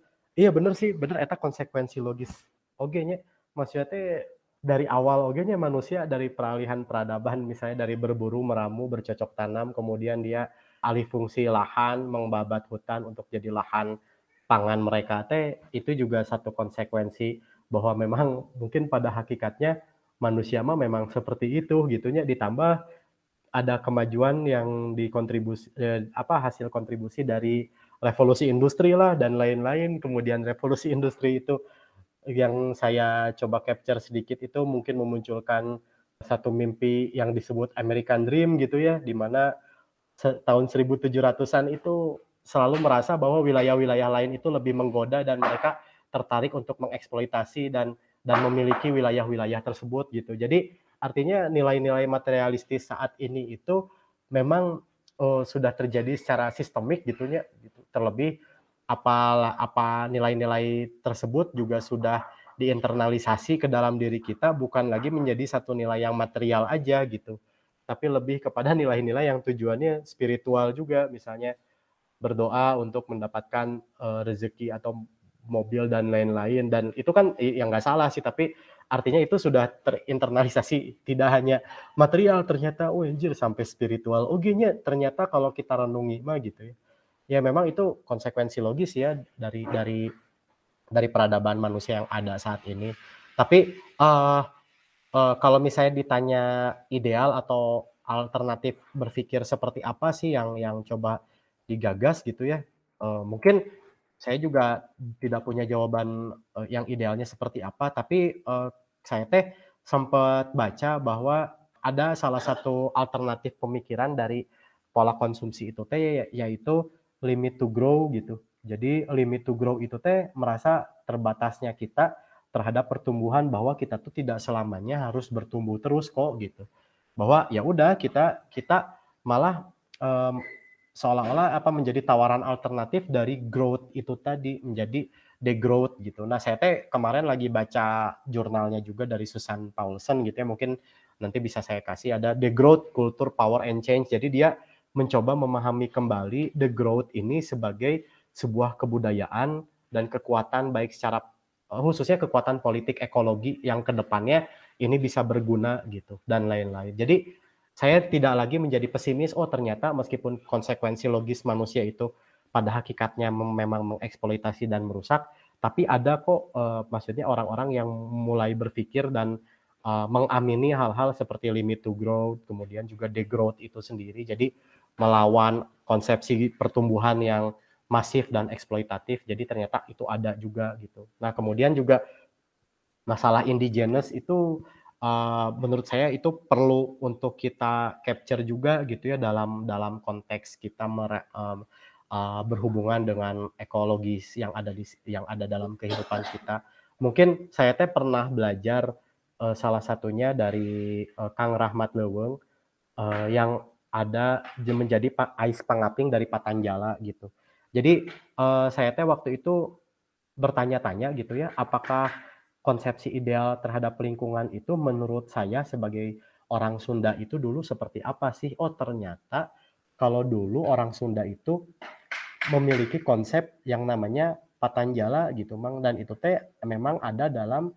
Iya bener sih, bener eta konsekuensi logis. Oke nya, maksudnya teh dari awal oke nya manusia dari peralihan peradaban misalnya dari berburu, meramu, bercocok tanam, kemudian dia alih fungsi lahan, membabat hutan untuk jadi lahan pangan mereka teh itu juga satu konsekuensi bahwa memang mungkin pada hakikatnya manusia mah memang seperti itu gitunya ditambah ada kemajuan yang dikontribusi eh, apa hasil kontribusi dari revolusi industri lah dan lain-lain. Kemudian revolusi industri itu yang saya coba capture sedikit itu mungkin memunculkan satu mimpi yang disebut American Dream gitu ya, di mana tahun 1700-an itu selalu merasa bahwa wilayah-wilayah lain itu lebih menggoda dan mereka tertarik untuk mengeksploitasi dan dan memiliki wilayah-wilayah tersebut gitu. Jadi artinya nilai-nilai materialistis saat ini itu memang oh, sudah terjadi secara sistemik gitunya gitu. Terlebih apa apa nilai-nilai tersebut juga sudah diinternalisasi ke dalam diri kita bukan lagi menjadi satu nilai yang material aja gitu tapi lebih kepada nilai-nilai yang tujuannya spiritual juga. Misalnya berdoa untuk mendapatkan uh, rezeki atau mobil dan lain-lain. Dan itu kan yang nggak salah sih tapi artinya itu sudah terinternalisasi. Tidak hanya material ternyata oh anjir sampai spiritual. Oh gini ternyata kalau kita renungi mah gitu ya ya memang itu konsekuensi logis ya dari dari dari peradaban manusia yang ada saat ini. Tapi uh, uh, kalau misalnya ditanya ideal atau alternatif berpikir seperti apa sih yang yang coba digagas gitu ya, uh, mungkin saya juga tidak punya jawaban uh, yang idealnya seperti apa, tapi uh, saya teh sempat baca bahwa ada salah satu alternatif pemikiran dari pola konsumsi itu teh yaitu limit to grow gitu. Jadi limit to grow itu teh merasa terbatasnya kita terhadap pertumbuhan bahwa kita tuh tidak selamanya harus bertumbuh terus kok gitu. Bahwa ya udah kita kita malah um, seolah-olah apa menjadi tawaran alternatif dari growth itu tadi menjadi degrowth gitu. Nah, saya teh kemarin lagi baca jurnalnya juga dari Susan Paulsen gitu ya. Mungkin nanti bisa saya kasih ada The Growth Culture Power and Change. Jadi dia mencoba memahami kembali the growth ini sebagai sebuah kebudayaan dan kekuatan baik secara eh, khususnya kekuatan politik ekologi yang ke depannya ini bisa berguna gitu dan lain-lain. Jadi saya tidak lagi menjadi pesimis. Oh ternyata meskipun konsekuensi logis manusia itu pada hakikatnya memang mengeksploitasi dan merusak, tapi ada kok uh, maksudnya orang-orang yang mulai berpikir dan uh, mengamini hal-hal seperti limit to growth, kemudian juga degrowth itu sendiri. Jadi melawan konsepsi pertumbuhan yang masif dan eksploitatif. Jadi ternyata itu ada juga gitu. Nah, kemudian juga masalah indigenous itu uh, menurut saya itu perlu untuk kita capture juga gitu ya dalam dalam konteks kita mere, um, uh, berhubungan dengan ekologis yang ada di yang ada dalam kehidupan kita. Mungkin saya teh pernah belajar uh, salah satunya dari uh, Kang Rahmat Leweng uh, yang ada menjadi ais pengaping dari Patanjala gitu. Jadi uh, saya teh waktu itu bertanya-tanya gitu ya, apakah konsepsi ideal terhadap lingkungan itu menurut saya sebagai orang Sunda itu dulu seperti apa sih? Oh ternyata kalau dulu orang Sunda itu memiliki konsep yang namanya Patanjala gitu, Mang. Dan itu teh memang ada dalam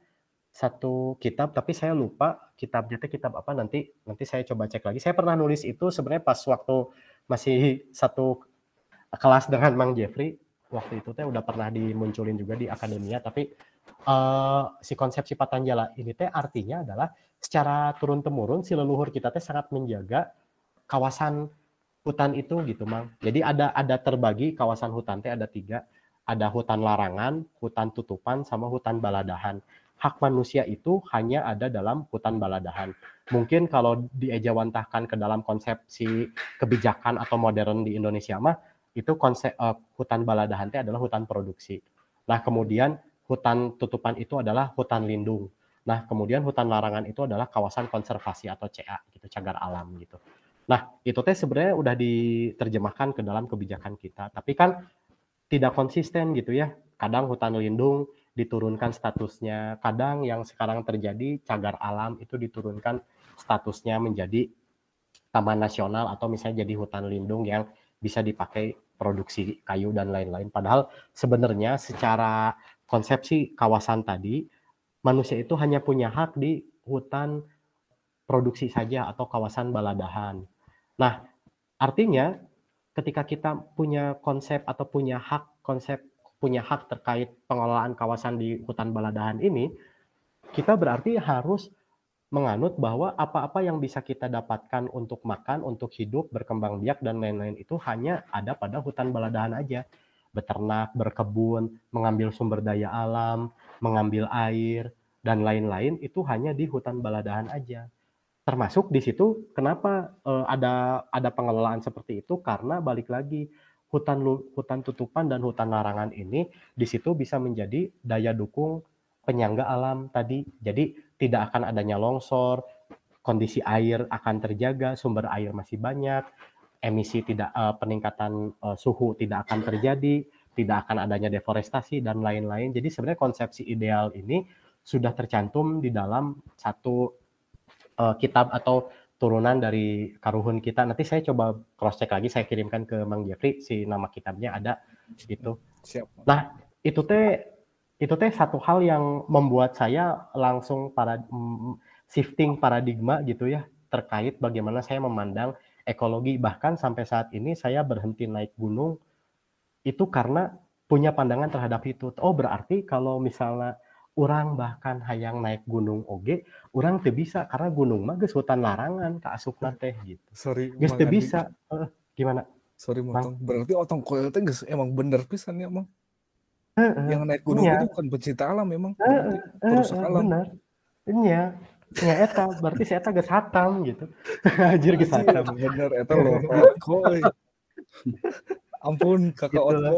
satu kitab tapi saya lupa kitabnya itu kitab apa nanti nanti saya coba cek lagi. Saya pernah nulis itu sebenarnya pas waktu masih satu kelas dengan Mang Jeffrey waktu itu teh udah pernah dimunculin juga di akademia tapi uh, si konsepsi Patanjala ini teh artinya adalah secara turun temurun si leluhur kita teh sangat menjaga kawasan hutan itu gitu Mang. Jadi ada ada terbagi kawasan hutan teh ada tiga ada hutan larangan, hutan tutupan, sama hutan baladahan hak manusia itu hanya ada dalam hutan baladahan. Mungkin kalau diejawantahkan ke dalam konsepsi kebijakan atau modern di Indonesia mah itu konsep uh, hutan baladahan itu adalah hutan produksi. Nah, kemudian hutan tutupan itu adalah hutan lindung. Nah, kemudian hutan larangan itu adalah kawasan konservasi atau CA gitu, cagar alam gitu. Nah, itu teh sebenarnya udah diterjemahkan ke dalam kebijakan kita, tapi kan tidak konsisten gitu ya. Kadang hutan lindung diturunkan statusnya. Kadang yang sekarang terjadi cagar alam itu diturunkan statusnya menjadi taman nasional atau misalnya jadi hutan lindung yang bisa dipakai produksi kayu dan lain-lain. Padahal sebenarnya secara konsepsi kawasan tadi manusia itu hanya punya hak di hutan produksi saja atau kawasan baladahan. Nah, artinya ketika kita punya konsep atau punya hak konsep punya hak terkait pengelolaan kawasan di hutan baladahan ini, kita berarti harus menganut bahwa apa-apa yang bisa kita dapatkan untuk makan, untuk hidup, berkembang biak, dan lain-lain itu hanya ada pada hutan baladahan aja. Beternak, berkebun, mengambil sumber daya alam, mengambil air, dan lain-lain itu hanya di hutan baladahan aja. Termasuk di situ kenapa uh, ada ada pengelolaan seperti itu karena balik lagi hutan hutan tutupan dan hutan larangan ini di situ bisa menjadi daya dukung penyangga alam tadi. Jadi tidak akan adanya longsor, kondisi air akan terjaga, sumber air masih banyak, emisi tidak uh, peningkatan uh, suhu tidak akan terjadi, tidak akan adanya deforestasi dan lain-lain. Jadi sebenarnya konsepsi ideal ini sudah tercantum di dalam satu uh, kitab atau turunan dari karuhun kita. Nanti saya coba cross check lagi, saya kirimkan ke Mang Jeffrey si nama kitabnya ada gitu. Siap. Nah, itu teh itu teh satu hal yang membuat saya langsung para shifting paradigma gitu ya terkait bagaimana saya memandang ekologi bahkan sampai saat ini saya berhenti naik gunung itu karena punya pandangan terhadap itu. Oh, berarti kalau misalnya orang bahkan hayang naik gunung oge orang teu bisa karena gunung mah geus hutan larangan kaasupna teh gitu. Sorry geus teu bisa Heeh, gimana? Sorry motong. Berarti otong koil teh geus emang bener pisan ya mang? Heeh, yang naik gunung Iya. itu bukan pencinta alam memang berarti perusak heeh, alam. bener. Nya nya eta berarti si eta geus hatam gitu. Anjir geus hatam. bener eta loh. ampun kakak Gitu. Otko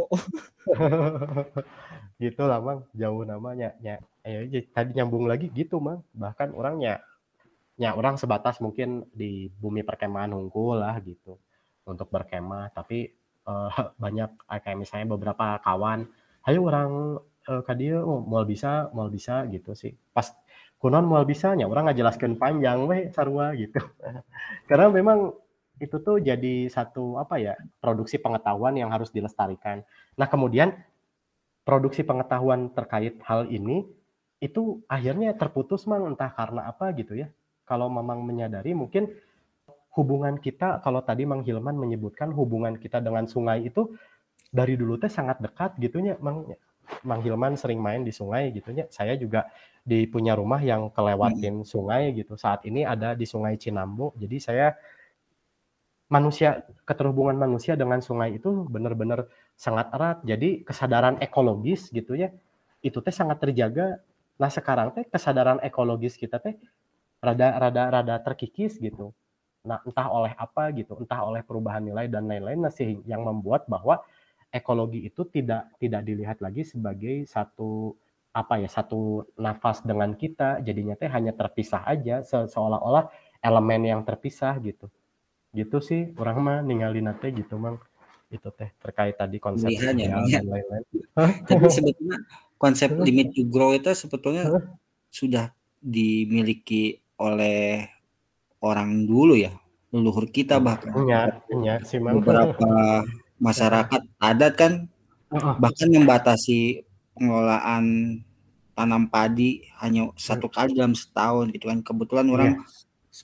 gitu lah mang jauh namanya nya ayo aja tadi nyambung lagi gitu mang bahkan orangnya nya orang sebatas mungkin di bumi perkemahan hungkul lah gitu. Untuk berkemah tapi eh, banyak eh, kayak misalnya beberapa kawan ayo orang eh, ka dieu oh, moal bisa moal bisa gitu sih. Pas kunon moal bisa nya orang ngajelaskeun panjang weh sarua gitu. Karena memang itu tuh jadi satu apa ya produksi pengetahuan yang harus dilestarikan. Nah kemudian produksi pengetahuan terkait hal ini itu akhirnya terputus mang entah karena apa gitu ya. Kalau memang menyadari mungkin hubungan kita kalau tadi Mang Hilman menyebutkan hubungan kita dengan sungai itu dari dulu teh sangat dekat gitunya Mang. Mang Hilman sering main di sungai gitunya. Saya juga di punya rumah yang kelewatin sungai gitu. Saat ini ada di sungai Cinambo jadi saya manusia keterhubungan manusia dengan sungai itu benar-benar sangat erat. Jadi kesadaran ekologis gitu ya itu teh sangat terjaga. Nah sekarang teh kesadaran ekologis kita teh rada rada rada terkikis gitu. Nah entah oleh apa gitu entah oleh perubahan nilai dan lain-lain nah sih yang membuat bahwa ekologi itu tidak tidak dilihat lagi sebagai satu apa ya satu nafas dengan kita. Jadinya teh hanya terpisah aja se- seolah-olah elemen yang terpisah gitu gitu sih orang mah ninggalin teh gitu mang. Itu teh terkait tadi konsep ya, ya. dan lain-lain. Tapi sebetulnya konsep limit to grow itu sebetulnya sudah dimiliki oleh orang dulu ya, leluhur kita bahkan. nya nya sih mang. Beberapa masyarakat adat kan bahkan membatasi pengelolaan tanam padi hanya satu kali dalam setahun gitu kan. Kebetulan orang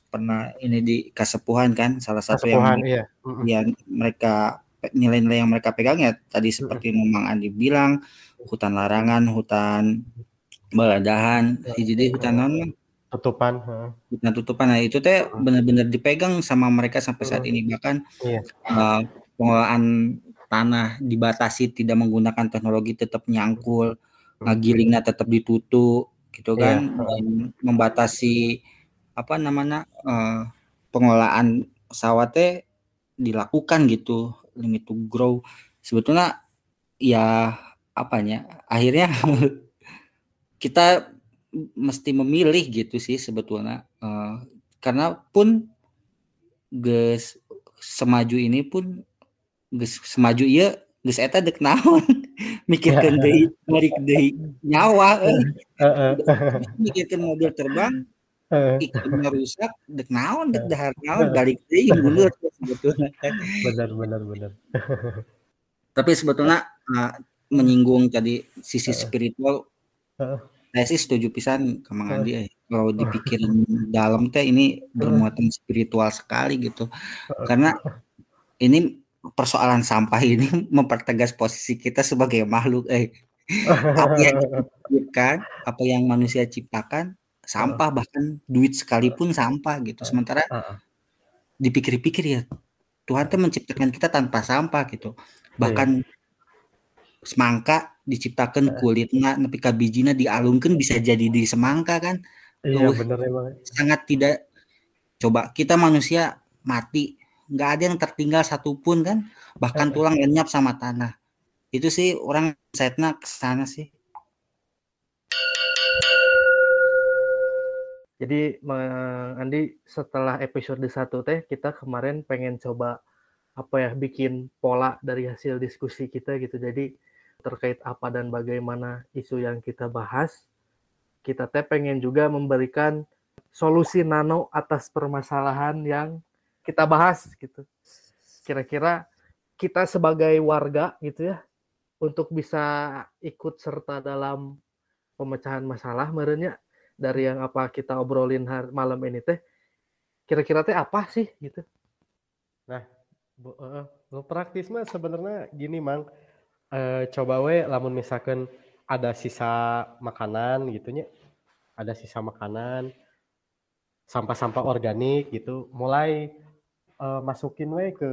pernah ini di Kasepuhan kan, salah satu yang Kesepuhan, iya. Yang mereka nilai-nilai yang mereka pegang ya tadi seperti Mang Andi bilang hutan larangan, hutan baladahan, jadi hutan non tutupan hutan tutupan. Nah itu teh benar-benar dipegang sama mereka sampai saat ini. Bahkan Iya. eh, pengelolaan tanah dibatasi tidak menggunakan teknologi tetap nyangkul, ngagilingnya tetap ditutup gitu Iya. kan dan membatasi apa namanya eh, pengelolaan sawatnya dilakukan gitu limit to grow. Sebetulnya ya apanya akhirnya kita mesti memilih gitu sih sebetulnya Eh, karena pun ges semaju ini pun ges semaju iya ges eta dek naon? Mikirkan deui merik deui nyawa eh. Mikirkan mobil terbang Heeh. iklimnya rusak? Dek naon dek dahar naon? Balik deui mundur sebetulnya. Benar benar benar. Tapi sebetulnya uh, menyinggung tadi sisi spiritual. Saya sih setuju pisan ke Mang Andi eh. kalau dipikirin dalam teh ini bermuatan spiritual sekali gitu. Karena ini persoalan sampah ini mempertegas posisi kita sebagai makhluk eh. Apa yang kita ciptakan apa yang manusia ciptakan sampah bahkan duit sekalipun sampah gitu. Sementara Heeh. dipikir-pikir ya Tuhan tuh menciptakan kita tanpa sampah gitu. Bahkan semangka diciptakan kulitnya tapi kabijina dialungkan bisa jadi di semangka kan. Iya benar emang. sangat tidak coba kita manusia mati nggak ada yang tertinggal satupun kan. Bahkan tulang lenyap sama tanah. Itu sih orang setna ke sana sih Jadi Mang Andi setelah episode 1 teh kita kemarin pengen coba apa ya bikin pola dari hasil diskusi kita gitu. Jadi terkait apa dan bagaimana isu yang kita bahas, kita teh pengen juga memberikan solusi nano atas permasalahan yang kita bahas gitu. Kira-kira kita sebagai warga gitu ya untuk bisa ikut serta dalam pemecahan masalah merenya dari yang apa kita obrolin har- malam ini teh kira-kira teh apa sih gitu Bu, eh, lu praktis mah sebenarnya gini mang Eh, coba we lamun misalkan ada sisa makanan gitunya, ada sisa makanan, sampah-sampah organik gitu, mulai uh, masukin we ke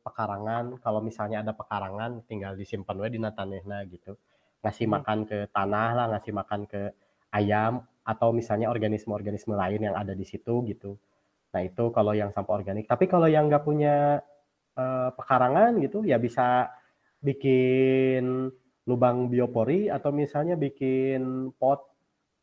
pekarangan. Kalau misalnya ada pekarangan, tinggal disimpan we di tanahna gitu. Ngasih hmm. makan ke tanah lah, ngasih makan ke ayam atau misalnya organisme-organisme lain yang ada di situ gitu. Nah itu kalau yang sampah organik. Tapi kalau yang nggak punya uh, pekarangan gitu, ya bisa bikin lubang biopori atau misalnya bikin pot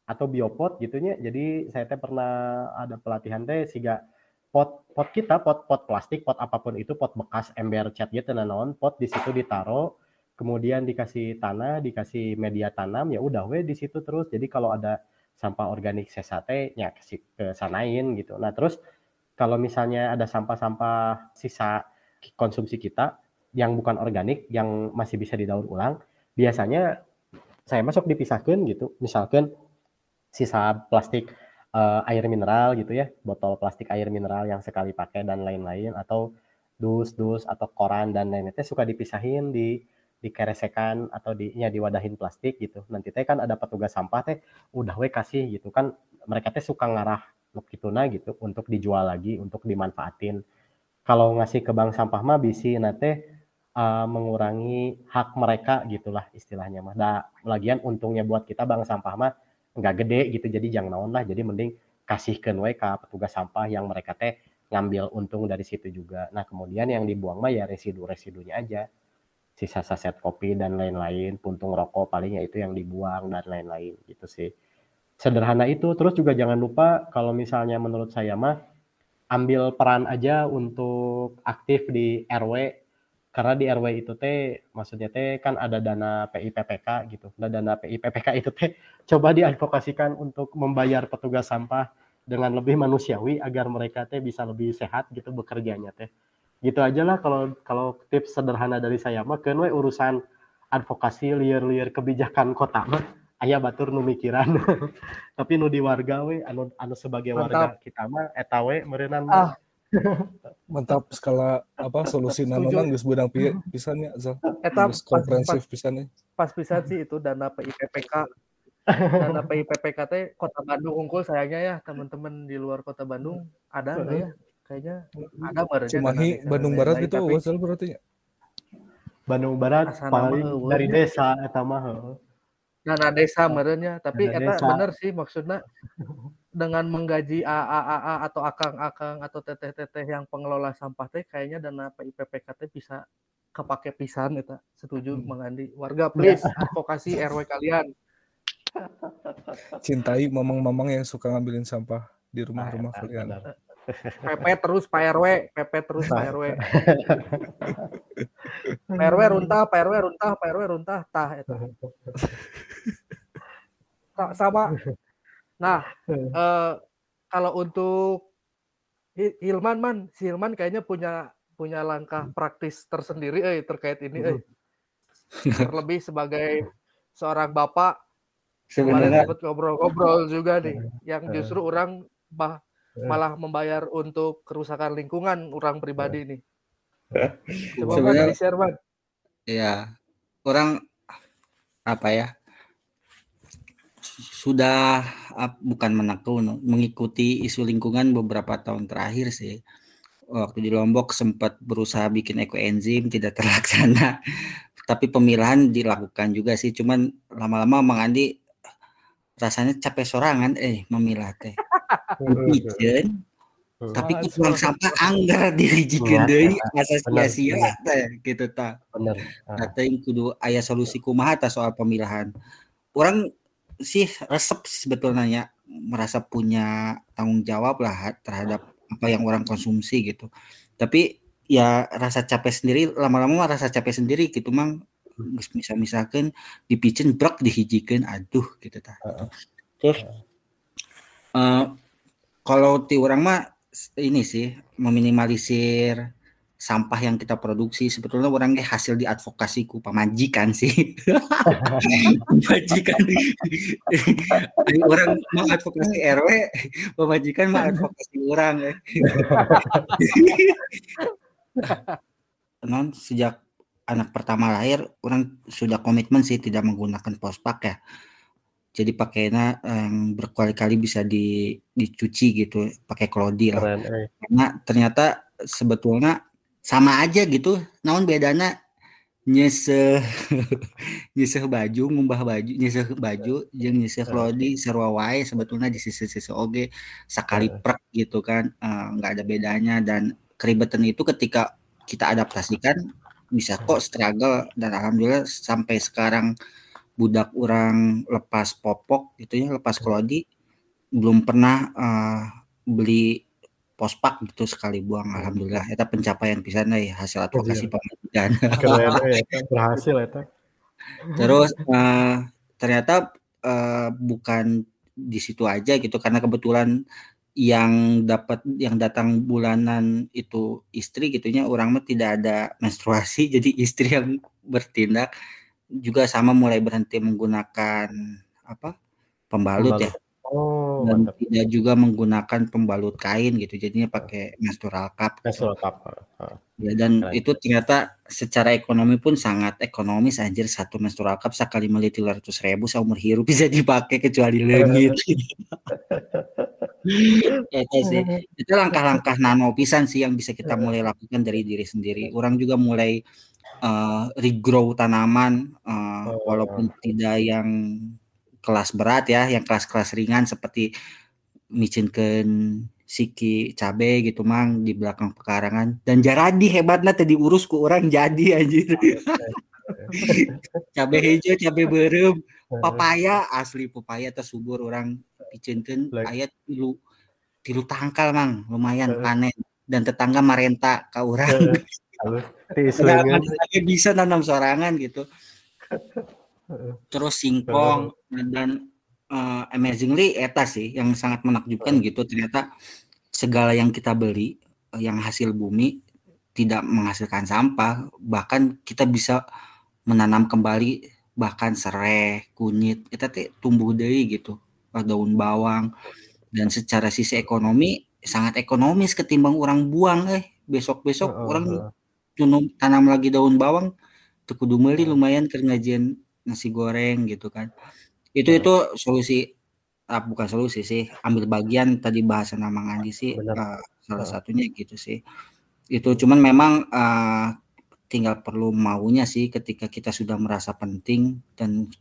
atau biopot gitunya. Jadi saya teh pernah ada pelatihan teh sehingga pot pot kita pot pot plastik pot apa pun itu pot bekas ember cat gitu nah non pot di situ ditaro kemudian dikasih tanah dikasih media tanam ya udah we di situ terus jadi kalau ada sampah organik sesate ya ke, ke sanain gitu. Nah terus kalau misalnya ada sampah-sampah sisa konsumsi kita yang bukan organik yang masih bisa didaur ulang biasanya saya masuk dipisahkan gitu. Misalkan sisa plastik uh, air mineral gitu ya botol plastik air mineral yang sekali pakai dan lain-lain atau dus dus atau koran dan lain-lain itu suka dipisahin di dikeresekan atau di ya diwadahin plastik gitu nanti teh kan ada petugas sampah teh udah we kasih gitu kan mereka teh suka ngarah nah gitu untuk dijual lagi untuk dimanfaatin kalau ngasih ke bank sampah mah bisi nanti uh, mengurangi hak mereka gitulah istilahnya mah. Nah, lagian untungnya buat kita bank sampah mah nggak gede gitu jadi jangan naon lah jadi mending kasihkan we ke petugas sampah yang mereka teh ngambil untung dari situ juga. Nah, kemudian yang dibuang mah ya residu-residunya aja. Sisa saset kopi dan lain-lain, puntung rokok paling ya itu yang dibuang dan lain-lain gitu sih. Sederhana itu. Terus juga jangan lupa kalau misalnya menurut saya mah ambil peran aja untuk aktif di RW karena di RW itu teh maksudnya teh kan ada dana PIPPK gitu. Nah, dana PIPPK itu teh coba diadvokasikan untuk membayar petugas sampah dengan lebih manusiawi agar mereka teh bisa lebih sehat gitu bekerjanya teh. Gitu aja lah kalau kalau tips sederhana dari saya mah kan we urusan advokasi liar-liar kebijakan kota mah ayah batur nu mikiran. Tapi nu di warga we anu anu sebagai warga kita mah eta we meureunana ah mantap skala apa solusi nama geus bedang pi pisannya Zal. Eta komprehensif pisannya. Pas pisan sih itu dana PIPPK. Dana PIPPK teh Kota Bandung unggul sayangnya ya teman-teman di luar Kota Bandung ada enggak ya? Kayaknya ada baru Cimahi Bandung Barat gitu Zal berarti ya. Bandung Barat paling dari desa eta mah Dana desa merenya tapi eta bener sih maksudnya dengan menggaji AA atau akang-akang atau teteh-teteh yang pengelola sampah teh kayaknya dana PIPPK teh bisa kepake pisan itu setuju hmm. mengandi warga please advokasi RW kalian. Cintai mamang-mamang yang suka ngambilin sampah di rumah-rumah nah, kalian PP terus Pak RW PP terus Pak RW Pak RW runtah Pak RW runtah Pak RW runtah tah itu. Sama. Nah, uh, kalau untuk Hilman man, si Hilman kayaknya punya punya langkah praktis tersendiri eh terkait ini eh. Terlebih sebagai seorang bapak. Sebenarnya sempat ngobrol-ngobrol juga nih yang justru orang bah, malah membayar untuk kerusakan lingkungan orang pribadi nih. Coba sebenarnya, share, Man. Iya. Orang apa ya? sudah bukan menakun mengikuti isu lingkungan beberapa tahun terakhir sih waktu di Lombok sempat berusaha bikin ekoenzim tidak terlaksana tapi pemilihan dilakukan juga sih cuman lama-lama Mang Andi rasanya capek sorangan eh memilah teh Ijen, tapi kurang sampah anggar dirijikan deh asa sia-sia teh gitu ta. Bener yang kudu ayah solusi kumaha soal pemilihan orang sih resep sebetulnya merasa punya tanggung jawab lah terhadap apa yang orang konsumsi gitu. Tapi ya rasa capek sendiri lama-lama rasa capek sendiri gitu mang. Bisa misalkan dipicin brak dihijikan aduh gitu ta. Terus uh, kalau ti orang mah ini sih meminimalisir sampah yang kita produksi. Sebetulnya orangnya hasil diadvokasiku pemajikan sih. Pemajikan orang mau advokasi RW pemajikan mau advokasi orang. Non sejak anak pertama lahir orang sudah komitmen sih tidak menggunakan pospak ya jadi pakainya yang berkali-kali bisa di, dicuci gitu pakai klodi lah. Keren, eh. karena ternyata sebetulnya sama aja gitu naon bedana nyeseh nyeseh baju ngumbah baju nyeseh baju jeung nyeseh klodi sarua wae sebetulnya di sisi-sisi oge sakali prek gitu kan nggak ada bedanya. Dan keribetan itu ketika kita adaptasikan bisa kok struggle. Dan alhamdulillah sampai sekarang budak orang lepas popok gitu ya lepas klodi belum pernah eh, beli pospak gitu sekali buang alhamdulillah itu pencapaian pisan euy hasil advokasi pendidikan Keren, eh. eta. Berhasil eta. terus eh, ternyata eh, bukan di situ aja gitu karena kebetulan yang dapat yang datang bulanan itu istri gitunya orang mah tidak ada menstruasi jadi istri yang bertindak juga sama mulai berhenti menggunakan apa pembalut, ya Oh, dan mantap. tidak juga menggunakan pembalut kain gitu jadinya pakai menstrual cup gitu. Menstrual cup. Ya dan Keren. itu ternyata secara ekonomi pun sangat ekonomis anjir satu menstrual cup sekali beli tiga ratus ribu seumur hidup bisa dipakai kecuali leungit itu sih itu langkah-langkah nano pisan sih yang bisa kita mulai lakukan dari diri sendiri orang juga mulai eh, regrow tanaman eh, Oh. walaupun tidak yang kelas berat ya yang kelas-kelas ringan seperti micinkeun siki cabe gitu mang di belakang pekarangan. Dan jaradi hebatnya tadi urus ku orang jadi anjir. Cabe hijau cabe berem. Papaya asli papaya tersubur orang Like- ayat tilu tilu tangkal mang lumayan panen. Dan tetangga marenta ke orang. kadang-kadang bisa nanam sorangan gitu. Heeh. terus singkong dan eh, amazingly eta sih yang sangat menakjubkan gitu. Ternyata segala yang kita beli eh, yang hasil bumi tidak menghasilkan sampah. Bahkan kita bisa menanam kembali bahkan serai kunyit kita teh tumbuh dari gitu. Daun bawang. Dan secara sisi ekonomi sangat ekonomis ketimbang orang buang eh. Besok besok Heeh, orang. Tunum tanam lagi daun bawang kudu meuli lumayan keur ngajian nasi goreng gitu kan itu itu solusi ah, bukan solusi sih ambil bagian tadi bahasa nama Andi sih Benar. eh, salah Heeh. satunya gitu sih itu cuman memang eh, tinggal perlu maunya sih ketika kita sudah merasa penting dan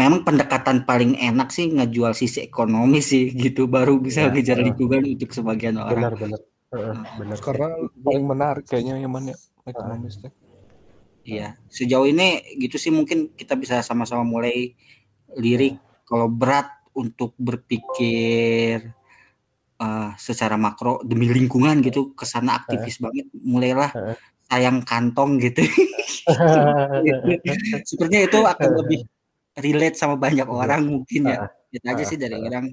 memang pendekatan paling enak sih ngejual sisi ekonomi sih gitu baru bisa Ya, ngejar lingkungan untuk sebagian orang Benar, benar. Heeh, benar. Karena paling menarik kayaknya yang mana ekonomis teh. Iya, sejauh ini gitu sih mungkin kita bisa sama-sama mulai lirik kalau berat untuk berpikir eh, secara makro demi lingkungan gitu ke sana aktivis banget mulailah Heeh. sayang kantong gitu. Sepertinya itu akan lebih relate sama banyak orang mungkin ya. Itu aja sih dari orang.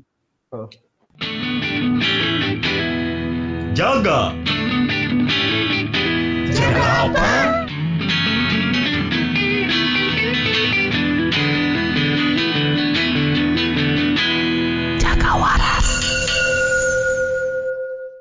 Jaga. Jaga apa?